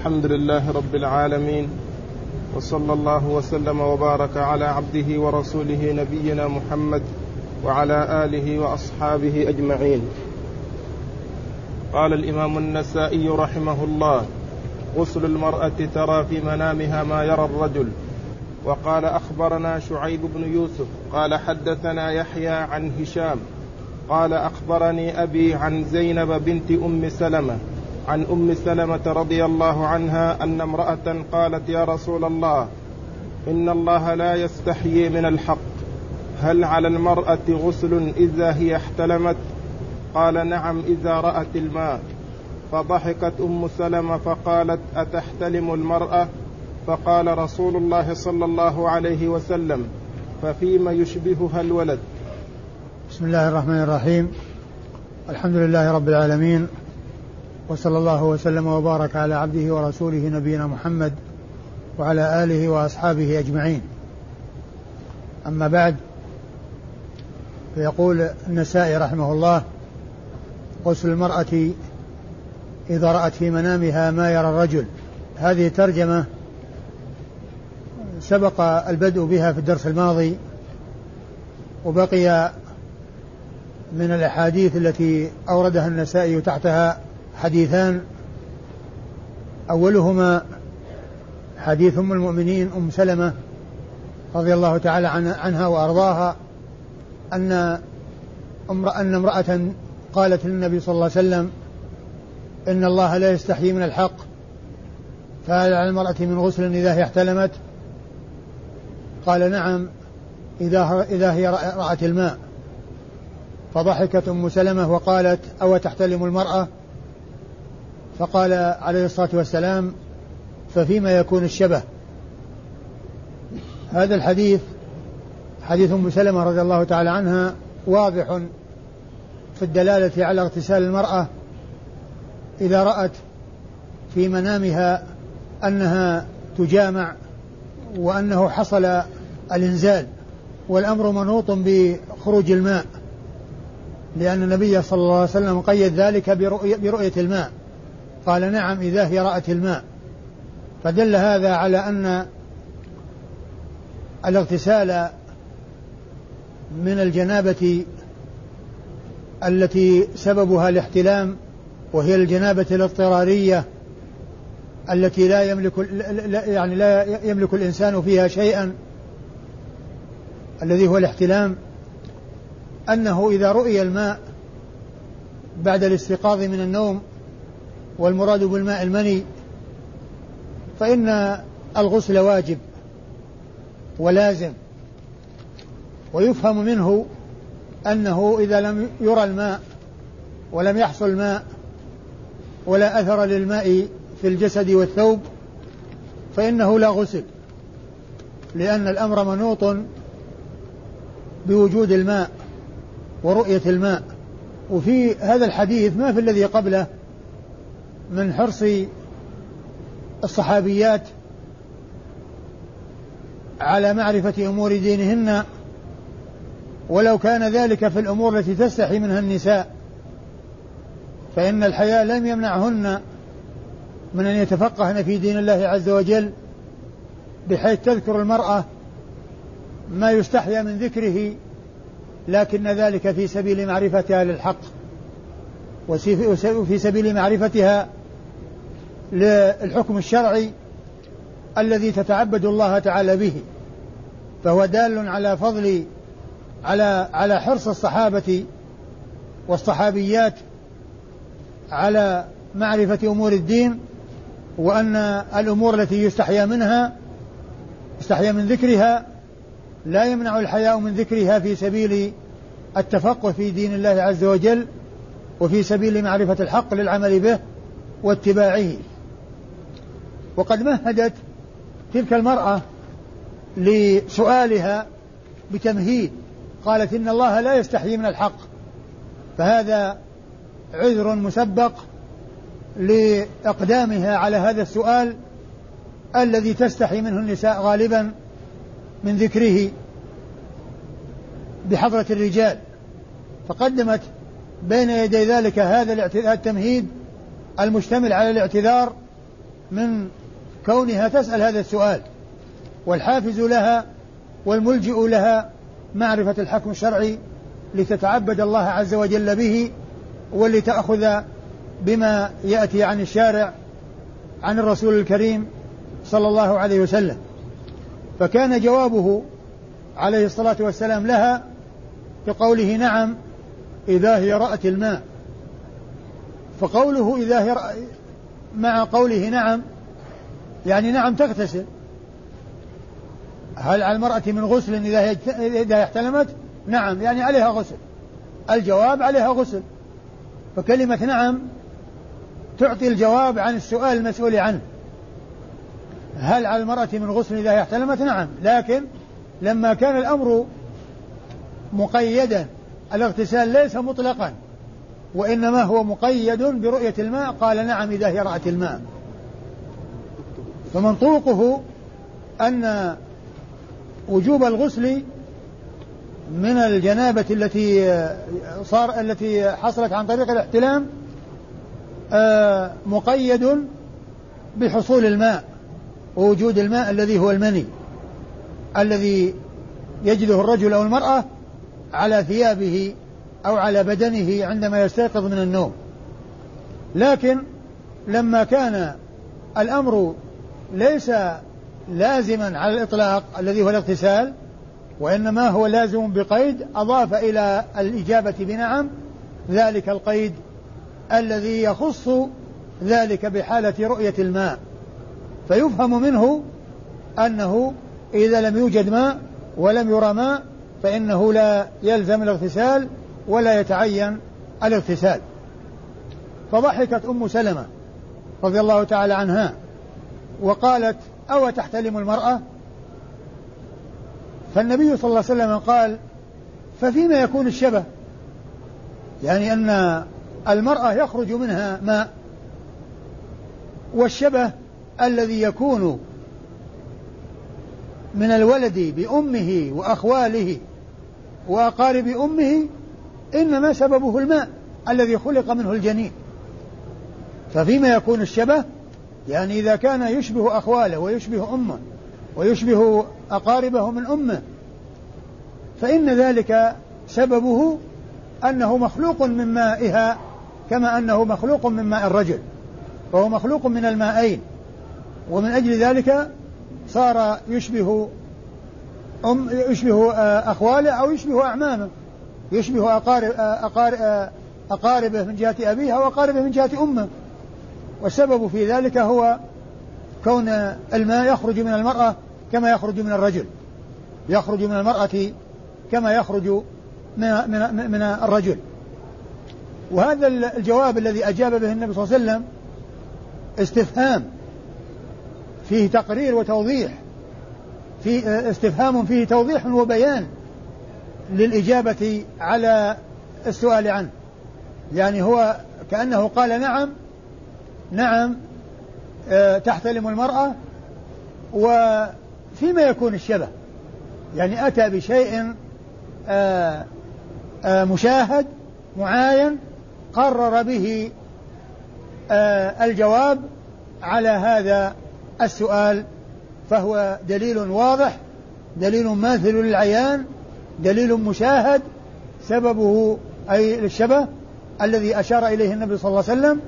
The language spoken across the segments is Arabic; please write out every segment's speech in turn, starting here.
الحمد لله رب العالمين وصلى الله وسلم وبارك على عبده ورسوله نبينا محمد وعلى آله وأصحابه أجمعين. قال الإمام النسائي رحمه الله غسل المرأة ترى في منامها ما يرى الرجل. وقال أخبرنا شعيب بن يوسف قال حدثنا يحيى عن هشام قال أخبرني أبي عن زينب بنت أم سلمة عن أم سلمة رضي الله عنها أن امرأة قالت يا رسول الله إن الله لا يستحيي من الحق. هل على المرأة غسل إذا هي احتلمت؟ قال نعم إذا رأت الماء. فضحكت أم سلمة فقالت أتحتلم المرأة؟ فقال رسول الله صلى الله عليه وسلم ففيما يشبهها الولد. بسم الله الرحمن الرحيم. الحمد لله رب العالمين وصلى الله وسلم وبارك على عبده ورسوله نبينا محمد وعلى آله وأصحابه أجمعين. أما بعد فيقول النسائي رحمه الله غسل المرأة إذا رأت في منامها ما يرى الرجل. هذه ترجمة سبق البدء بها في الدرس الماضي وبقي من الأحاديث التي أوردها النسائي تحتها حديثان. أولهما حديث أم المؤمنين أم سلمة رضي الله تعالى عنها وأرضاها أن أن امرأة قالت للنبي صلى الله عليه وسلم إن الله لا يستحيي من الحق فهل على المرأة من غسل إذا هي احتلمت؟ قال نعم إذا إذا هي رأت الماء. فضحكت أم سلمة وقالت أو تحتلم المرأة؟ فقال عليه الصلاة والسلام ففيما يكون الشبه؟ هذا الحديث حديث أم سلمة رضي الله تعالى عنها واضح في الدلالة على اغتسال المرأة إذا رأت في منامها أنها تجامع وأنه حصل الإنزال والأمر منوط بخروج الماء لأن النبي صلى الله عليه وسلم قيد ذلك برؤية, برؤية الماء. قال نعم إذا هي رأت الماء. فدل هذا على أن الاغتسال من الجنابة التي سببها الاحتلام وهي الجنابة الاضطرارية التي لا يملك يعني لا يملك الإنسان فيها شيئا الذي هو الاحتلام. أنه إذا رؤي الماء بعد الاستيقاظ من النوم والمراد بالماء المني فإن الغسل واجب ولازم ويفهم منه أنه إذا لم يرى الماء ولم يحصل ماء ولا أثر للماء في الجسد والثوب فإنه لا غسل لأن الأمر منوط بوجود الماء ورؤية الماء. وفي هذا الحديث ما في الذي قبله من حرص الصحابيات على معرفة أمور دينهن ولو كان ذلك في الأمور التي تستحي منها النساء فإن الحياء لم يمنعهن من أن يتفقهن في دين الله عز وجل بحيث تذكر المرأة ما يستحيا من ذكره لكن ذلك في سبيل معرفتها للحق وفي سبيل معرفتها للحكم الشرعي الذي تتعبد الله تعالى به فهو دال على فضل على على حرص الصحابة والصحابيات على معرفة أمور الدين وأن الأمور التي يستحيا منها يستحيا من ذكرها لا يمنع الحياء من ذكرها في سبيل التفقه في دين الله عز وجل وفي سبيل معرفة الحق للعمل به واتباعه. وقد مهدت تلك المرأة لسؤالها بتمهيد قالت إن الله لا يستحيي من الحق فهذا عذر مسبق لإقدامها على هذا السؤال الذي تستحي منه النساء غالبا من ذكره بحضرة الرجال. فقدمت بين يدي ذلك هذا التمهيد المشتمل على الاعتذار من كونها تسأل هذا السؤال والحافز لها والملجئ لها معرفة الحكم الشرعي لتتعبد الله عز وجل به ولتأخذ بما يأتي عن الشارع عن الرسول الكريم صلى الله عليه وسلم. فكان جوابه عليه الصلاة والسلام لها بقوله نعم إذا هي رأت الماء. فقوله إذا هي رأ... مع قوله نعم يعني نعم تغتسل. هل على المرأة من غسل إذا هي إذا احتلمت؟ نعم يعني عليها غسل. الجواب عليها غسل. فكلمة نعم تعطي الجواب عن السؤال المسؤول عنه. هل على المرأة من غسل إذا هي احتلمت؟ نعم لكن لما كان الأمر مقيدا الاغتسال ليس مطلقا وإنما هو مقيد برؤية الماء قال نعم إذا هي رأت الماء. فمنطوقه أن وجوب الغسل من الجنابة التي صار التي حصلت عن طريق الاحتلام آه، مقيد بحصول الماء ووجود الماء الذي هو المني الذي يجده الرجل أو المرأة على ثيابه أو على بدنه عندما يستيقظ من النوم. لكن لما كان الأمر ليس لازما على الإطلاق الذي هو الاغتسال وإنما هو لازم بقيد أضاف إلى الإجابة بنعم ذلك القيد الذي يخص ذلك بحالة رؤية الماء. فيفهم منه أنه إذا لم يوجد ماء ولم يرى ماء فإنه لا يلزم الاغتسال ولا يتعين الاغتسال. فضحكت أم سلمة رضي الله تعالى عنها وقالت أو تحتلم المرأة؟ فالنبي صلى الله عليه وسلم قال ففيما يكون الشبه يعني أن المرأة يخرج منها ماء والشبه الذي يكون من الولد بأمه وأخواله وأقارب أمه إنما سببه الماء الذي خلق منه الجنين. ففيما يكون الشبه يعني إذا كان يشبه أخواله ويشبه أمه ويشبه أقاربه من أمه فإن ذلك سببه أنه مخلوق من مائها كما أنه مخلوق من ماء الرجل فهو مخلوق من المائين. ومن أجل ذلك صار يشبه أم يشبه آه، أخواله أو يشبه أعمامه. يشبه أقارب آه، أقارب آه، أقاربه من جهة أبيه أو أقاربه من جهة أمه. والسبب في ذلك هو كون الماء يخرج من المرأة كما يخرج من الرجل. يخرج من المرأة كما يخرج من, من, من الرجل. وهذا الجواب الذي أجاب به النبي صلى الله عليه وسلم استفهام. فيه تقرير وتوضيح. في استفهام فيه توضيح وبيان للإجابة على السؤال عنه. يعني هو كأنه قال نعم نعم آه، تحتلم المرأة وفيما يكون الشبه. يعني أتى بشيء آه، آه، مشاهد معاين قرر به الجواب على هذا السؤال فهو دليل واضح دليل ماثل للعيان دليل مشاهد سببه أي الشبه الذي أشار إليه النبي صلى الله عليه وسلم.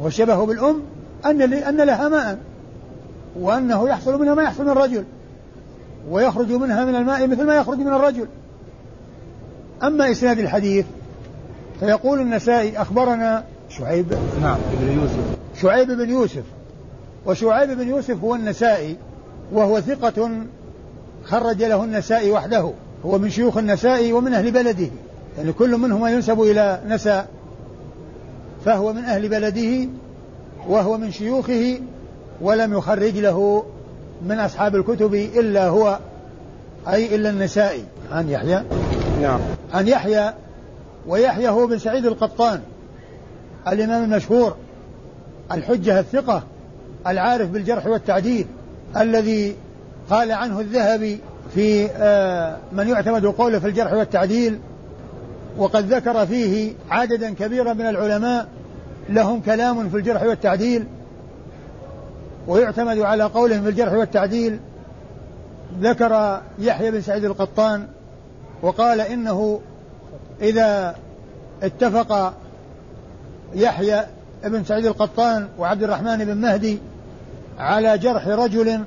والشبه بالأم أن أن لها ماء وأنه يحصل منها ما يحصل من الرجل ويخرج منها من الماء مثل ما يخرج من الرجل. أما إسناد الحديث فيقول النسائي أخبرنا شعيب نعم ابن يوسف. شعيب بن يوسف وشعيب بن يوسف هو النسائي وهو ثقة خرج له النسائي وحده هو من شيوخ النسائي ومن أهل بلده يعني كل منهما ينسب إلى نساء فهو من أهل بلده وهو من شيوخه ولم يخرج له من أصحاب الكتب إلا هو أي إلا النسائي. عن يحيى؟ نعم. عن يحيى ويحيى هو بن سعيد القطان الإمام المشهور الحجة الثقة العارف بالجرح والتعديل الذي قال عنه الذهبي في آه، من يعتمد قوله في الجرح والتعديل وقد ذكر فيه عددا كبيرا من العلماء لهم كلام في الجرح والتعديل ويعتمد على قولهم في الجرح والتعديل. ذكر يحيى بن سعيد القطان وقال إنه إذا اتفق يحيى بن سعيد القطان وعبد الرحمن بن مهدي على جرح رجل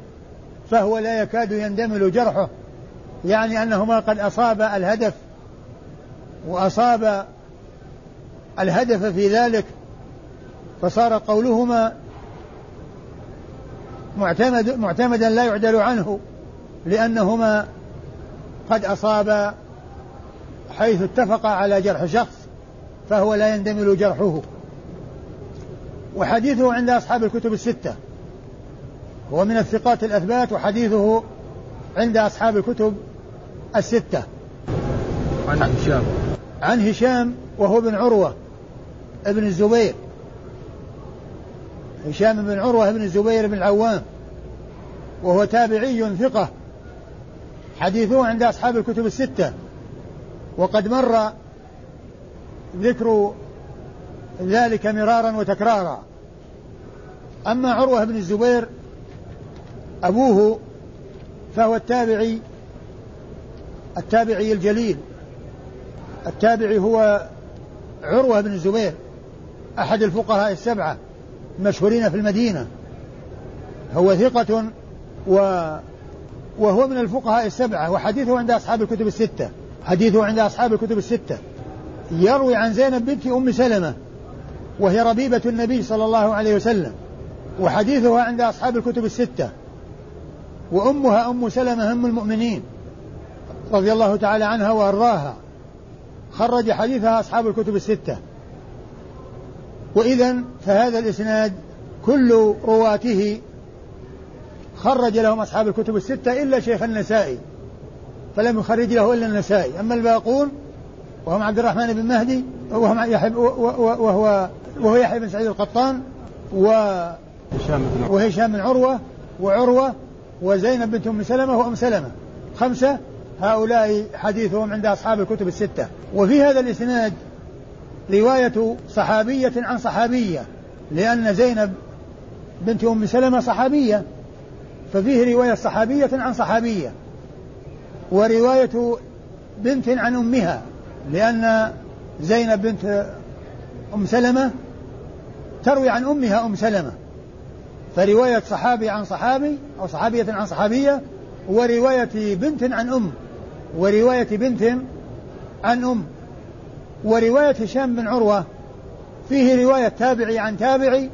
فهو لا يكاد يندمل جرحه يعني أنهما قد أصاب الهدف وأصاب الهدف في ذلك فصار قولهما معتمد معتمدا لا يعدل عنه لأنهما قد أصابا حيث اتفقا على جرح شخص فهو لا يندمل جرحه. وحديثه عند أصحاب الكتب الستة هو من الثقات الأثبات وحديثه عند أصحاب الكتب الستة. عن هشام. عن هشام وهو بن عروة ابن الزبير. هشام بن عروة بن الزبير بن العوام وهو تابعي ثقة حديثه عند أصحاب الكتب الستة. وقد مر ذكر ذلك مرارا وتكرارا. أما عروة بن الزبير أبوه فهو التابعي التابعي الجليل. التابعي هو عروة بن الزبير أحد الفقهاء السبعة المشهورين في المدينة. هو ثقة و وهو من الفقهاء السبعة وحديثه عند أصحاب الكتب الستة. حديثه عند أصحاب الكتب الستة. يروي عن زينب بنت أم سلمة وهي ربيبة النبي صلى الله عليه وسلم وحديثها عند أصحاب الكتب الستة. وأمها أم سلمة أم المؤمنين رضي الله تعالى عنها وأرضاها. خرج حديثها أصحاب الكتب الستة. وإذا فهذا الإسناد كل رواته خرج لهم أصحاب الكتب الستة إلا شيخ النسائي فلم يخرج له إلا النسائي. أما الباقون وهم عبد الرحمن بن مهدي وهم يحيى وهو وهو يحيى بن سعيد القطان و وهشام بن عروة وعروة وزينب بنت أم سلمة وأم سلمة. خمسة هؤلاء حديثهم عند أصحاب الكتب الستة. وفي هذا الإسناد رواية صحابية عن صحابية لأن زينب بنت أم سلمة صحابية. ففيه رواية صحابية عن صحابية ورواية بنت عن أمها لأن زينب بنت أم سلمة تروي عن أمها أم سلمة. فرواية صحابي عن صحابي أو صحابية عن صحابية ورواية بنت عن أم. ورواية بنت عن أم ورواية هشام بن عروة فيه رواية تابعي عن تابعي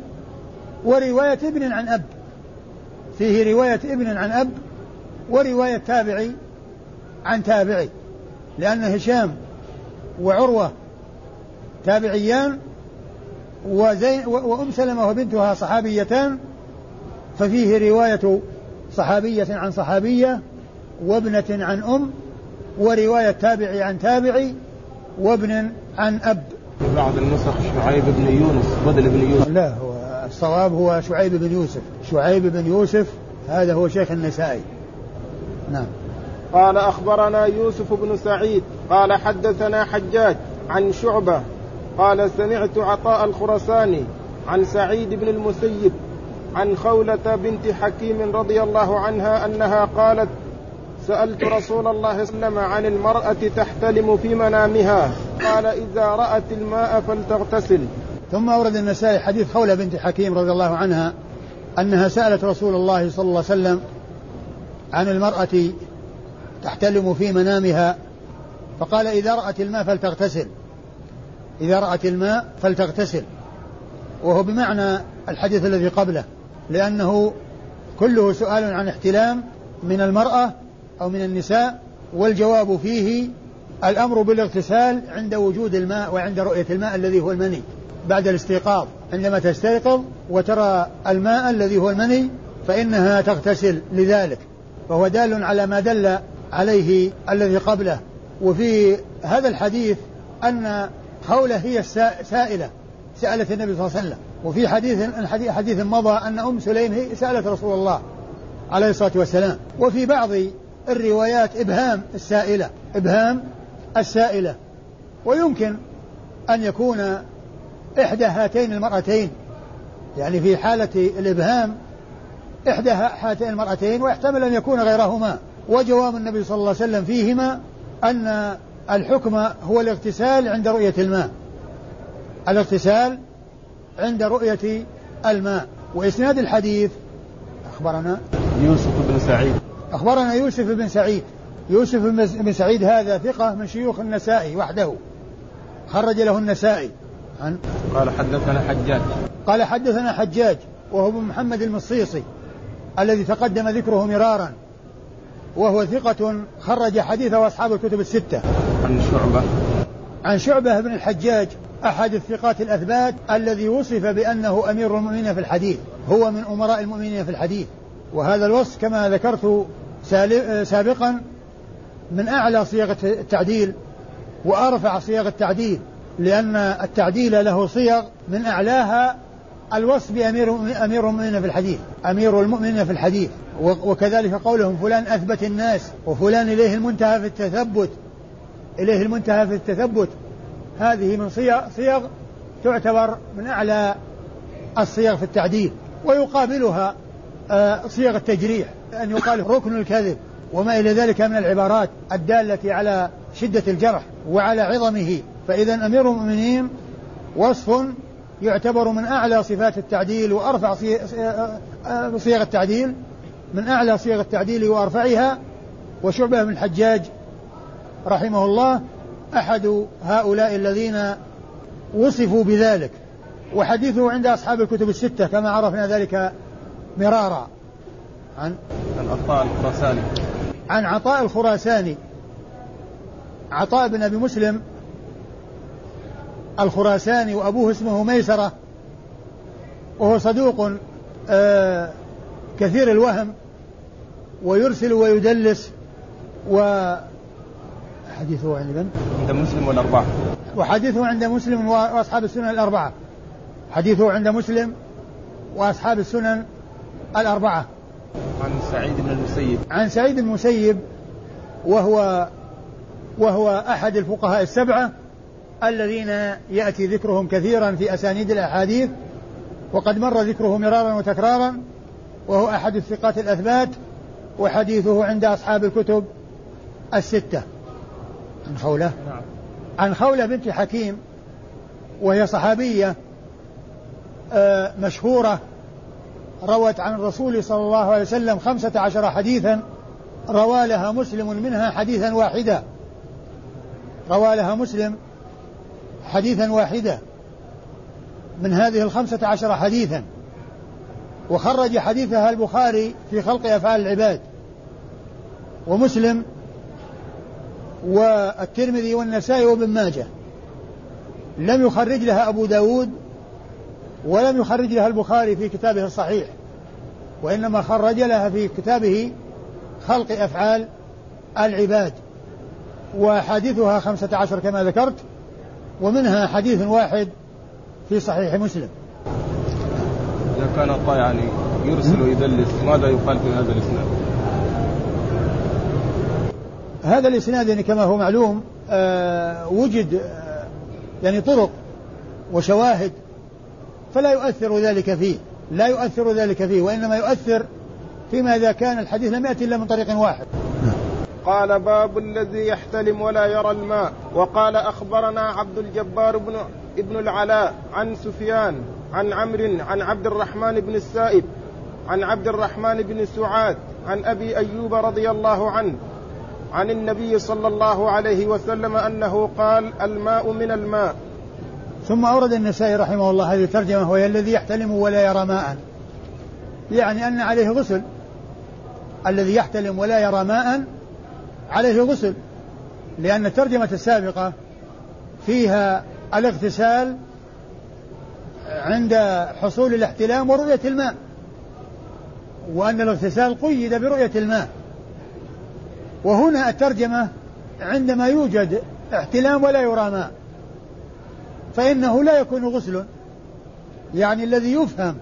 ورواية ابن عن أب فيه رواية ابن عن أب ورواية تابعي عن تابعي لأن هشام وعروة تابعيان وزين وأم سلمة وبنتها صحابيتان ففيه رواية صحابية عن صحابية وابنة عن أم ورواية تابعي عن تابعي وابن عن أب. في بعض النسخ شعيب بن يونس بدل بن يوسف لا هو الصواب هو شعيب بن يوسف. شعيب بن يوسف هذا هو شيخ النسائي. نعم. قال أخبرنا يوسف بن سعيد قال حدثنا حجاج عن شعبة قال سمعت عطاء الخرساني عن سعيد بن المسيب عن خولة بنت حكيم رضي الله عنها أنها قالت سألت رسول الله صلى الله عليه وسلم عن المرأة تحتلم في منامها. قال إذا رأت الماء فلتغتسل. ثم أورد النسائي حديث خولة بنت حكيم رضي الله عنها أنها سألت رسول الله صلى الله عليه وسلم عن المرأة تحتلم في منامها فقال إذا رأت الماء فلتغتسل. إذا رأت الماء فلتغتسل. وهو بمعنى الحديث الذي قبله لأنه كله سؤال عن احتلام من المرأة أو من النساء والجواب فيه الأمر بالاغتسال عند وجود الماء وعند رؤية الماء الذي هو المني بعد الاستيقاظ. عندما تستيقظ وترى الماء الذي هو المني فإنها تغتسل لذلك. فهو دال على ما دل عليه الذي قبله. وفي هذا الحديث أن خولة هي السائلة سألت النبي صلى الله عليه وسلم. وفي حديث حديث مضى أن أم سليم هي سألت رسول الله عليه الصلاة والسلام. وفي بعض الروايات إبهام السائلة إبهام السائلة. ويمكن أن يكون إحدى هاتين المرأتين يعني في حالة الإبهام إحدى هاتين المرأتين ويحتمل أن يكون غيرهما. وجواب النبي صلى الله عليه وسلم فيهما أن الحكم هو الاغتسال عند رؤية الماء. الاغتسال عند رؤية الماء. وإسناد الحديث أخبرنا. يوسف بن سعيد. أخبرنا يوسف بن سعيد. يوسف بن سعيد هذا ثقة من شيوخ النسائي وحده. خرج له النسائي. عن قال حدثنا حجاج. قال حدثنا حجاج وهو ابن محمد المصيصي الذي تقدم ذكره مرارا وهو ثقة خرج حديثه أصحاب الكتب الستة. عن شعبة. عن شعبة بن الحجاج أحد الثقات الأثبات الذي وصف بأنه أمير المؤمنين في الحديث هو من أمراء المؤمنين في الحديث. وهذا الوصف كما ذكرت سابقا من أعلى صيغ التعديل وأرفع صيغ التعديل لأن التعديل له صيغ من أعلاها الوصف بأمير أمير المؤمنين في الحديث أمير المؤمنين في الحديث. وكذلك قولهم فلان أثبت الناس وفلان إليه المنتهى في التثبت إليه المنتهى في التثبت. هذه من صيغ, صيغ تعتبر من أعلى الصيغ في التعديل ويقابلها صيغ التجريح أن يقال ركن الكذب وما إلى ذلك من العبارات الدالة على شدة الجرح وعلى عظمه. فإذا أمير المؤمنين وصف يعتبر من أعلى صفات التعديل وأرفع صيغ التعديل من أعلى صيغ التعديل وأرفعها وشعبة بن الحجاج رحمه الله أحد هؤلاء الذين وصفوا بذلك. وحديثه عند أصحاب الكتب الستة كما عرفنا ذلك مرارا. عن عطاء الخراساني. عن عطاء الخراساني. عطاء بن أبي مسلم. الخراساني وأبوه اسمه ميسرة. وهو صدوق آه كثير الوهم. ويرسل ويدلس. و حديثه عند من؟ عند مسلم والأربعة. وحديثه عند مسلم وأصحاب السنن الأربعة. حديثه عند مسلم وأصحاب السنن الأربعة. عن سعيد بن المسيب. عن سعيد بن المسيب وهو وهو أحد الفقهاء السبعة الذين يأتي ذكرهم كثيرا في أسانيد الأحاديث وقد مر ذكره مرارا وتكرارا وهو أحد الثقات الأثبات وحديثه عند أصحاب الكتب الستة. عن خولة؟ نعم. عن خولة بنت حكيم وهي صحابية آه، مشهورة روت عن الرسول صلى الله عليه وسلم خمسة عشر حديثا روى لها مسلم منها حديثا واحدا روى لها مسلم حديثا واحدا من هذه الخمسة عشر حديثا. وخرج حديثها البخاري في خلق أفعال العباد. ومسلم والترمذي والنسائي وابن ماجه. لم يخرج لها أبو داود ولم يخرج لها البخاري في كتابه الصحيح وإنما خرج لها في كتابه خلق أفعال العباد وحديثها خمسة عشر كما ذكرت ومنها حديث واحد في صحيح مسلم. إذا كان الله يعني يرسل ويدلس ماذا يقال في هذا الإسناد؟ هذا الإسناد يعني كما هو معلوم آه وجد آه يعني طرق وشواهد فلا يؤثر ذلك فيه. لا يؤثر ذلك فيه وإنما يؤثر فيما إذا كان الحديث لم يأتي إلا من طريق واحد. قال باب الذي يحتلم ولا يرى الماء. وقال أخبرنا عبد الجبار بن ابن العلاء عن سفيان عن عمرو عن عبد الرحمن بن السائب عن عبد الرحمن بن سعاد عن أبي أيوب رضي الله عنه عن النبي صلى الله عليه وسلم أنه قال الماء من الماء. ثم أورد النسائي رحمه الله هذه الترجمة وهي الذي يحتلم ولا يرى ماء. يعني أن عليه غسل. الذي يحتلم ولا يرى ماء عليه غسل. لأن الترجمة السابقة فيها الاغتسال عند حصول الاحتلام ورؤية الماء وأن الاغتسال قيد برؤية الماء. وهنا الترجمة عندما يوجد احتلام ولا يرى ماء. فإنه لا يكون غسل. يعني الذي يفهم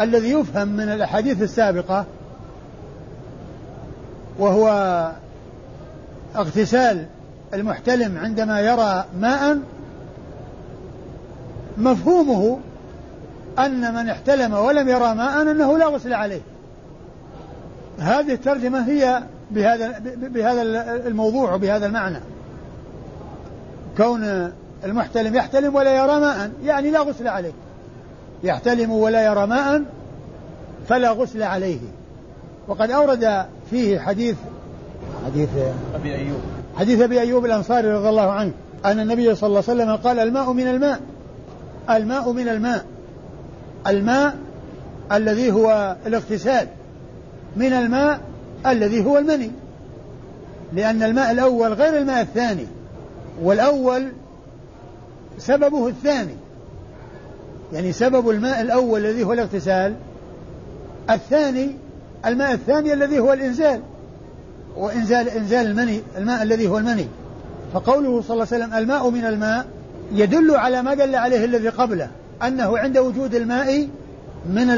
الذي يفهم من الأحاديث السابقة وهو اغتسال المحتلم عندما يرى ماء مفهومه أن من احتلم ولم يرى ماء أنه لا غسل عليه. هذه الترجمة هي بهذا بهذا الموضوع وبهذا المعنى. كون المحتلم يحتلم ولا يرى ماء. يعني لا غسل عليه. يحتلم ولا يرى ماء فلا غسل عليه. وقد أورد فيه حديث حديث أبي أيوب. حديث أبي أيوب الأنصاري رضي الله عنه أن النبي صلى الله عليه وسلم قال الماء من الماء الماء من الماء الماء الذي هو الاغتسال من الماء الذي هو المني. لأن الماء الأول غير الماء الثاني والأول سببه الثاني. يعني سبب الماء الأول الذي هو الاغتسال الثاني الماء الثاني الذي هو الإنزال وإنزال إنزال المني الماء الذي هو المني. فقوله صلى الله عليه وسلم الماء من الماء يدل على ما دل عليه الذي قبله أنه عند وجود الماء من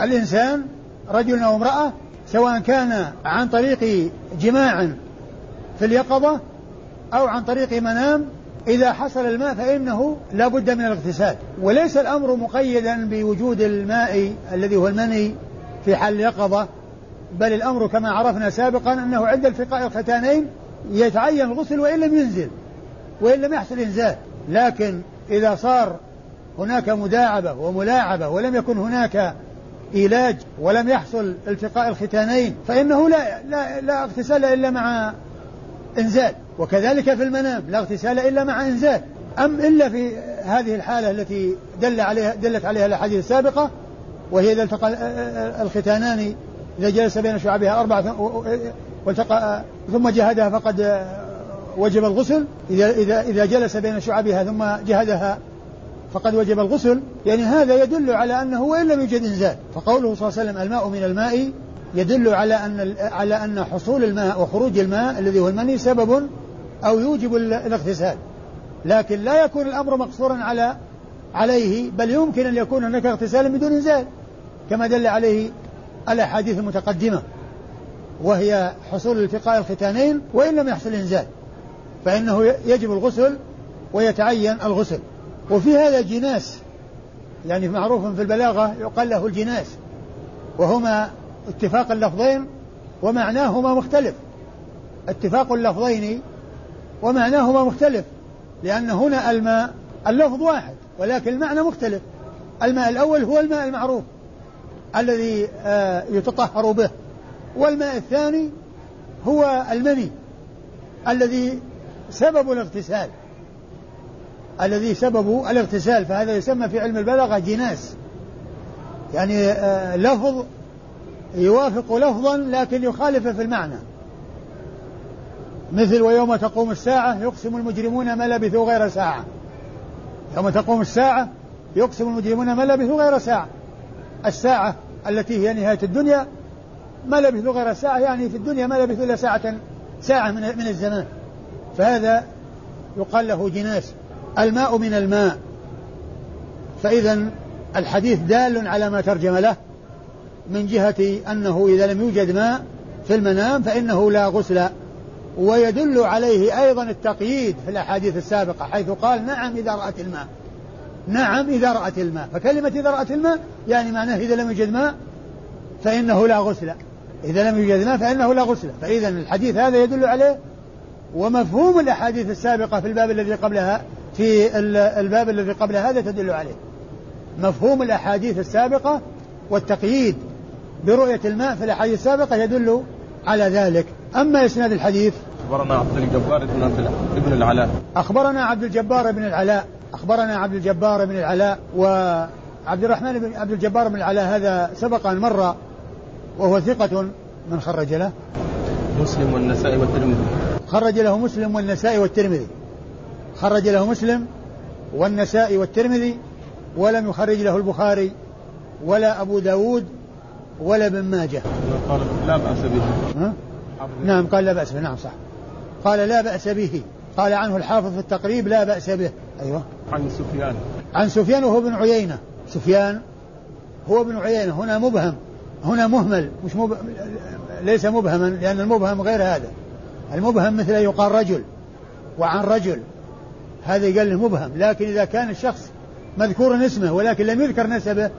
الإنسان رجل أو امرأة سواء كان عن طريق جماع في اليقظة أو عن طريق منام إذا حصل الماء فإنه لا بد من الاغتسال. وليس الأمر مقيدا بوجود الماء الذي هو المني في حال اليقظة بل الأمر كما عرفنا سابقا أنه عند التقاء الختانين يتعين الغسل وإن لم ينزل وإن لم يحصل إنزال. لكن إذا صار هناك مداعبة وملاعبة ولم يكن هناك إيلاج ولم يحصل التقاء الختانين فإنه لا لا لا اغتسال إلا مع إنزال. وكذلك في المنام لا اغتسال إلا مع إنزال. أم إلا في هذه الحالة التي دل عليها دلت عليها الأحاديث السابقة وهي إذا التقى الختانان إذا جلس بين شعبها أربعة والتقى ثم جهدها فقد وجب الغسل. إذا إذا إذا جلس بين شعبها ثم جهدها فقد وجب الغسل. يعني هذا يدل على أنه وإن لم يوجد إنزال. فقوله صلى الله عليه وسلم الماء من الماء يدل على أن على أن حصول الماء وخروج الماء الذي هو المني سبب أو يوجب الاغتسال. لكن لا يكون الأمر مقصورا على عليه بل يمكن أن يكون هناك اغتسال بدون إنزال كما دل عليه الأحاديث المتقدمة وهي حصول التقاء الختانين وإن لم يحصل إنزال فإنه يجب الغسل ويتعين الغسل. وفي هذا جناس يعني معروف في البلاغة يقال له الجناس وهما اتفاق اللفظين ومعناهما مختلف. اتفاق اللفظين ومعناهما مختلف لأن هنا الماء اللفظ واحد ولكن المعنى مختلف. الماء الأول هو الماء المعروف الذي آه، يتطهر به والماء الثاني هو المني الذي سبب الاغتسال. الذي سببه الاغتسال فهذا يسمى في علم البلاغة جناس يعني آه، لفظ يوافق لفظا لكن يخالف في المعنى. مثل ويوم تقوم الساعة يقسم المجرمون ما لبثوا غير ساعة. يوم تقوم الساعة يقسم المجرمون ما لبثوا غير ساعة. الساعة التي هي نهاية الدنيا ما لبثوا غير ساعة يعني في الدنيا ما لبثوا إلا ساعة ساعة من من الزمان. فهذا يقال له جناس. الماء من الماء. فإذا الحديث دال على ما ترجم له من جهة أنه إذا لم يوجد ماء في المنام فإنه لا غسل ويدل عليه أيضا التقييد في الأحاديث السابقة حيث قال نعم إذا رأت الماء. نعم إذا رأت الماء. فكلمة إذا رأت الماء يعني معناه إذا لم يوجد ماء فإنه لا غسل. إذا لم يوجد ماء فإنه لا غسل. فإذا الحديث هذا يدل عليه. ومفهوم الأحاديث السابقة في الباب الذي قبلها في الباب الذي قبل هذا تدل عليه. مفهوم الأحاديث السابقة والتقييد برؤية الماء في الأحاديث السابقة يدل على ذلك. أما إسناد الحديث أخبرنا عبد الجبار بن ابن العلاء. أخبرنا عبد الجبار بن العلاء. أخبرنا عبد الجبار بن العلاء وعبد الرحمن بن عبد الجبار بن العلاء. هذا سبق أن مر وهو ثقة. من خرج له؟ مسلم والنسائي والترمذي. خرج له مسلم والنسائي والترمذي. خرج له مسلم والنسائي والترمذي ولم يخرج له البخاري ولا أبو داود ولا ابن ماجه. قال لا بأس به؟ نعم قال لا بأس به. نعم صح. قال لا بأس به. قال عنه الحافظ في التقريب لا بأس به. أيوة. عن سفيان. عن سفيان وهو بن عيينة. سفيان هو ابن عيينة. هنا مبهم. هنا مهمل. مش مب... ليس مبهما لأن المبهم غير هذا. المبهم مثل يقال رجل وعن رجل. هذا قال له مبهم. لكن إذا كان الشخص مذكور اسمه ولكن لم يذكر نسبه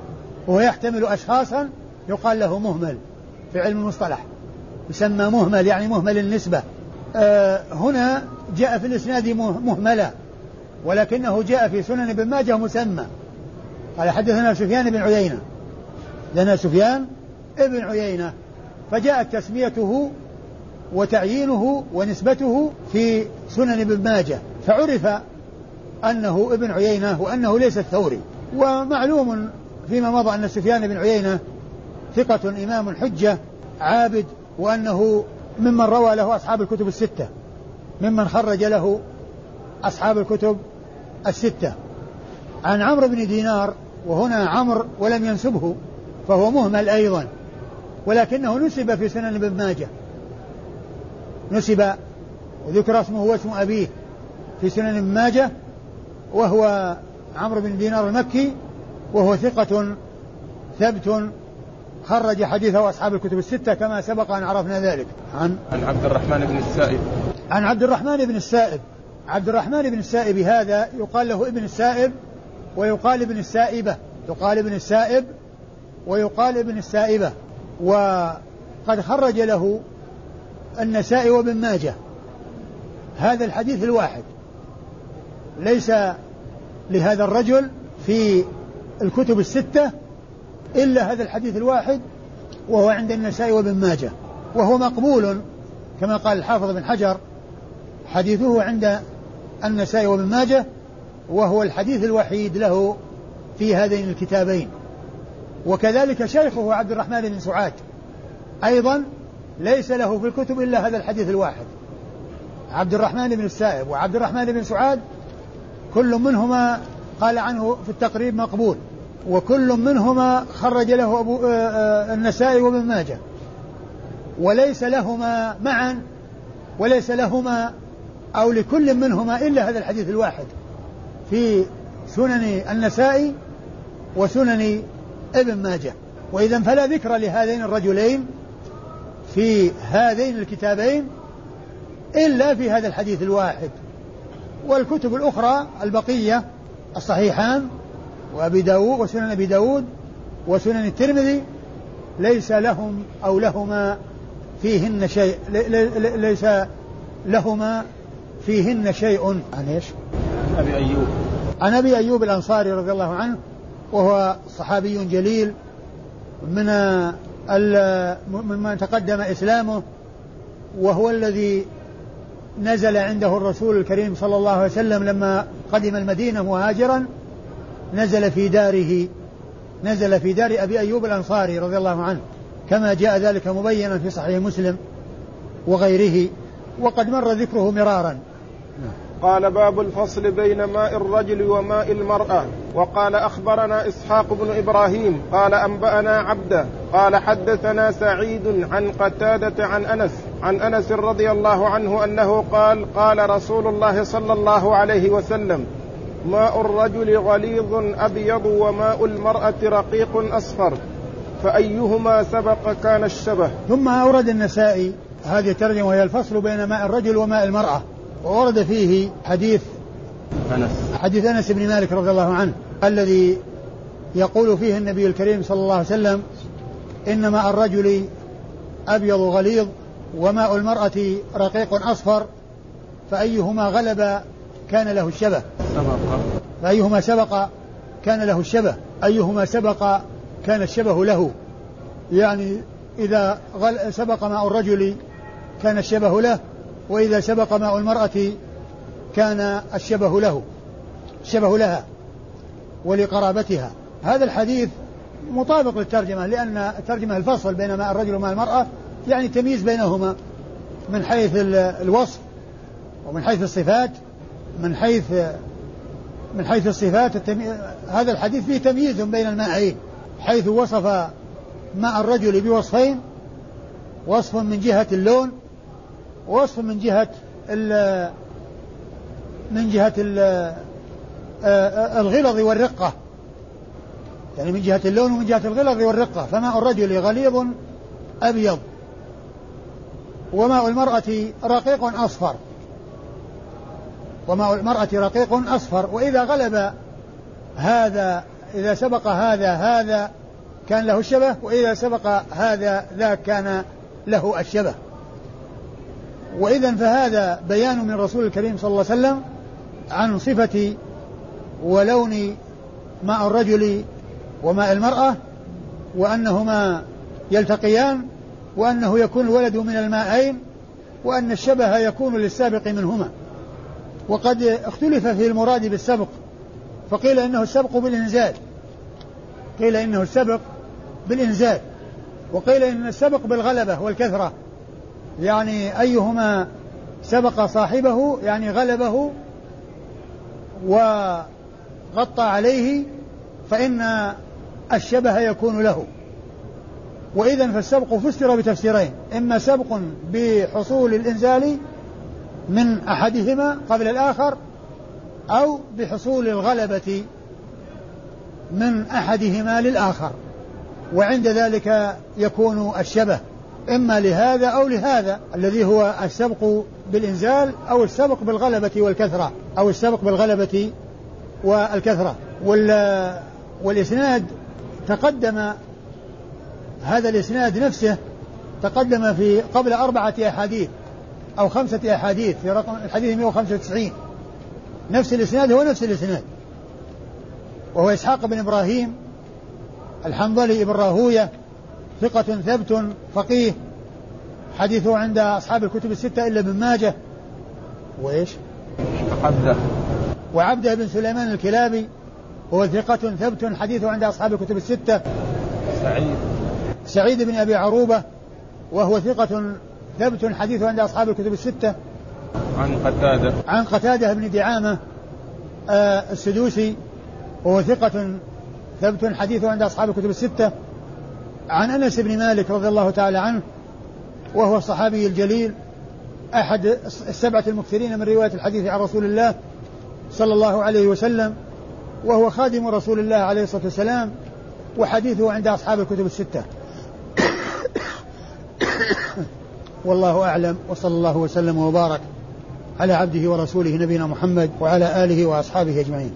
وهو يحتمل أشخاصا يقال له مهمل في علم المصطلح. يسمى مهمل يعني مهمل النسبة. هنا جاء في الإسناد مهملا ولكنه جاء في سنن ابن ماجه مسمى. قال حدثنا سفيان بن عيينة. لنا سفيان ابن عيينة. فجاءت تسميته وتعيينه ونسبته في سنن ابن ماجه. فعرف أنه ابن عيينة وأنه ليس الثوري. ومعلوم فيما مضى أن سفيان بن عيينة ثقة إمام حجة عابد وأنه ممن روى له أصحاب الكتب الستة. ممن خرج له أصحاب الكتب الستة. عن عمرو بن دينار وهنا عمرو ولم ينسبه فهو مهمل أيضا. ولكنه نسب في سنن ابن ماجه. نسب وذكر اسمه واسم أبيه في سنن ابن ماجه وهو عمرو بن دينار المكي وهو ثقة ثبت خرج حديثه أصحاب الكتب الستة كما سبق أن عرفنا ذلك. عن عن عبد الرحمن بن السائب. عن عبد الرحمن بن السائب. عبد الرحمن بن السائب هذا يقال له ابن السائب ويقال ابن السائبة. يقال ابن السائب ويقال ابن السائبة. وقد خرج له النسائي وابن ماجه. هذا الحديث الواحد. ليس لهذا الرجل في الكتب الستة إلا هذا الحديث الواحد وهو عند النسائي وابن ماجه وهو مقبول كما قال الحافظ بن حجر حديثه عند النسائي وابن ماجه وهو الحديث الوحيد له في هذين الكتابين. وكذلك شيخه عبد الرحمن بن سعاد أيضا ليس له في الكتب إلا هذا الحديث الواحد. عبد الرحمن بن السائب وعبد الرحمن بن سعاد كل منهما قال عنه في التقريب مقبول. وكل منهما خرج له أبو آه، آه، النسائي وابن ماجه. وليس لهما معا وليس لهما أو لكل منهما إلا هذا الحديث الواحد في سنن النسائي وسنن ابن ماجه. وإذا فلا ذكر لهذين الرجلين في هذين الكتابين إلا في هذا الحديث الواحد. والكتب الأخرى البقية الصحيحان وأبي داود وسنن أبي داود وسنن الترمذي ليس لهم أو لهما فيهن شيء ليس لهما فيهن شيء. عن إيش؟ عن أبي أيوب. عن أبي أيوب الأنصاري رضي الله عنه وهو صحابي جليل من ممن تقدم إسلامه وهو الذي نزل عنده الرسول الكريم صلى الله عليه وسلم لما قدم المدينة مهاجرا. نزل في داره نزل في دار أبي أيوب الأنصاري رضي الله عنه كما جاء ذلك مبينا في صحيح مسلم وغيره وقد مر ذكره مرارا. قال باب الفصل بين ماء الرجل وماء المرأة وقال أخبرنا إسحاق بن إبراهيم قال أنبأنا عبده قال حدثنا سعيد عن قتادة عن أنس عن أنس رضي الله عنه أنه قال قال رسول الله صلى الله عليه وسلم ماء الرجل غليظ أبيض وماء المرأة رقيق أصفر. فأيهما سبق كان الشبه؟ ثم أورد النسائي هذه الترجمة وهي الفصل بين ماء الرجل وماء المرأة. وورد فيه حديث أنس. حديث أنس بن مالك رضي الله عنه الذي يقول فيه النبي الكريم صلى الله عليه وسلم إن ماء الرجل أبيض غليظ وماء المرأة رقيق أصفر فأيهما غلب كان له الشبه. فأيهما سبق؟ كان له الشبه. أيهما سبق؟ كان الشبه له. يعني إذا سبق ماء الرجل كان الشبه له. وإذا سبق ماء المرأة كان الشبه له. الشبه لها ولقرابتها. هذا الحديث مطابق للترجمة لأن الترجمة الفصل بين ماء الرجل وماء المرأة يعني تمييز بينهما من حيث الوصف ومن حيث الصفات. من حيث من حيث الصفات التمي... هذا الحديث فيه تمييز بين الماءين حيث وصف ماء الرجل بوصفين وصف من جهة اللون ووصف من جهة ال من جهة ال الغلظ والرقة. يعني من جهة اللون ومن جهة الغلظ والرقة. فماء الرجل غليظ أبيض وماء المرأة رقيق أصفر. وماء المرأة رقيق أصفر. وإذا غلب هذا إذا سبق هذا هذا كان له الشبه وإذا سبق هذا ذاك كان له الشبه. وإذا فهذا بيان من رسول الكريم صلى الله عليه وسلم عن صفة ولون ماء الرجل وماء المرأة وأنهما يلتقيان وأنه يكون الولد من الماءين وأن الشبه يكون للسابق منهما. وقد اختلف في المراد بالسبق فقيل إنه السبق بالإنزال. قيل إنه السبق بالإنزال وقيل إن السبق بالغلبة والكثرة. يعني أيهما سبق صاحبه يعني غلبه وغطى عليه فإن الشبه يكون له. وإذا فالسبق فسر بتفسيرين إما سبق بحصول الإنزال من أحدهما قبل الآخر أو بحصول الغلبة من أحدهما للآخر. وعند ذلك يكون الشبه إما لهذا أو لهذا الذي هو السبق بالإنزال أو السبق بالغلبة والكثرة أو السبق بالغلبة والكثرة. وال والإسناد تقدم هذا الإسناد نفسه تقدم في قبل أربعة أحاديث. أو خمسة أحاديث في رقم الحديث 195 نفس الإسناد هو نفس الإسناد. وهو إسحاق بن إبراهيم الحنظلي بن راهوية ثقة ثبت فقيه حديثه عند أصحاب الكتب الستة إلا ابن ماجه. وإيش؟ عبده. وعبده بن سليمان الكلابي هو ثقة ثبت حديثه عند أصحاب الكتب الستة. سعيد. سعيد بن أبي عروبة وهو ثقة ثبت حديثه عند أصحاب الكتب الستة. عن قتادة. عن قتادة بن دعامة آه السدوسي وهو ثقة ثبت حديثه عند أصحاب الكتب الستة. عن أنس بن مالك رضي الله تعالى عنه وهو الصحابي الجليل أحد السبعة المكثرين من رواية الحديث عن رسول الله صلى الله عليه وسلم وهو خادم رسول الله عليه الصلاة والسلام وحديثه عند أصحاب الكتب الستة. والله أعلم وصلى الله وسلم وبارك على عبده ورسوله نبينا محمد وعلى آله وأصحابه أجمعين.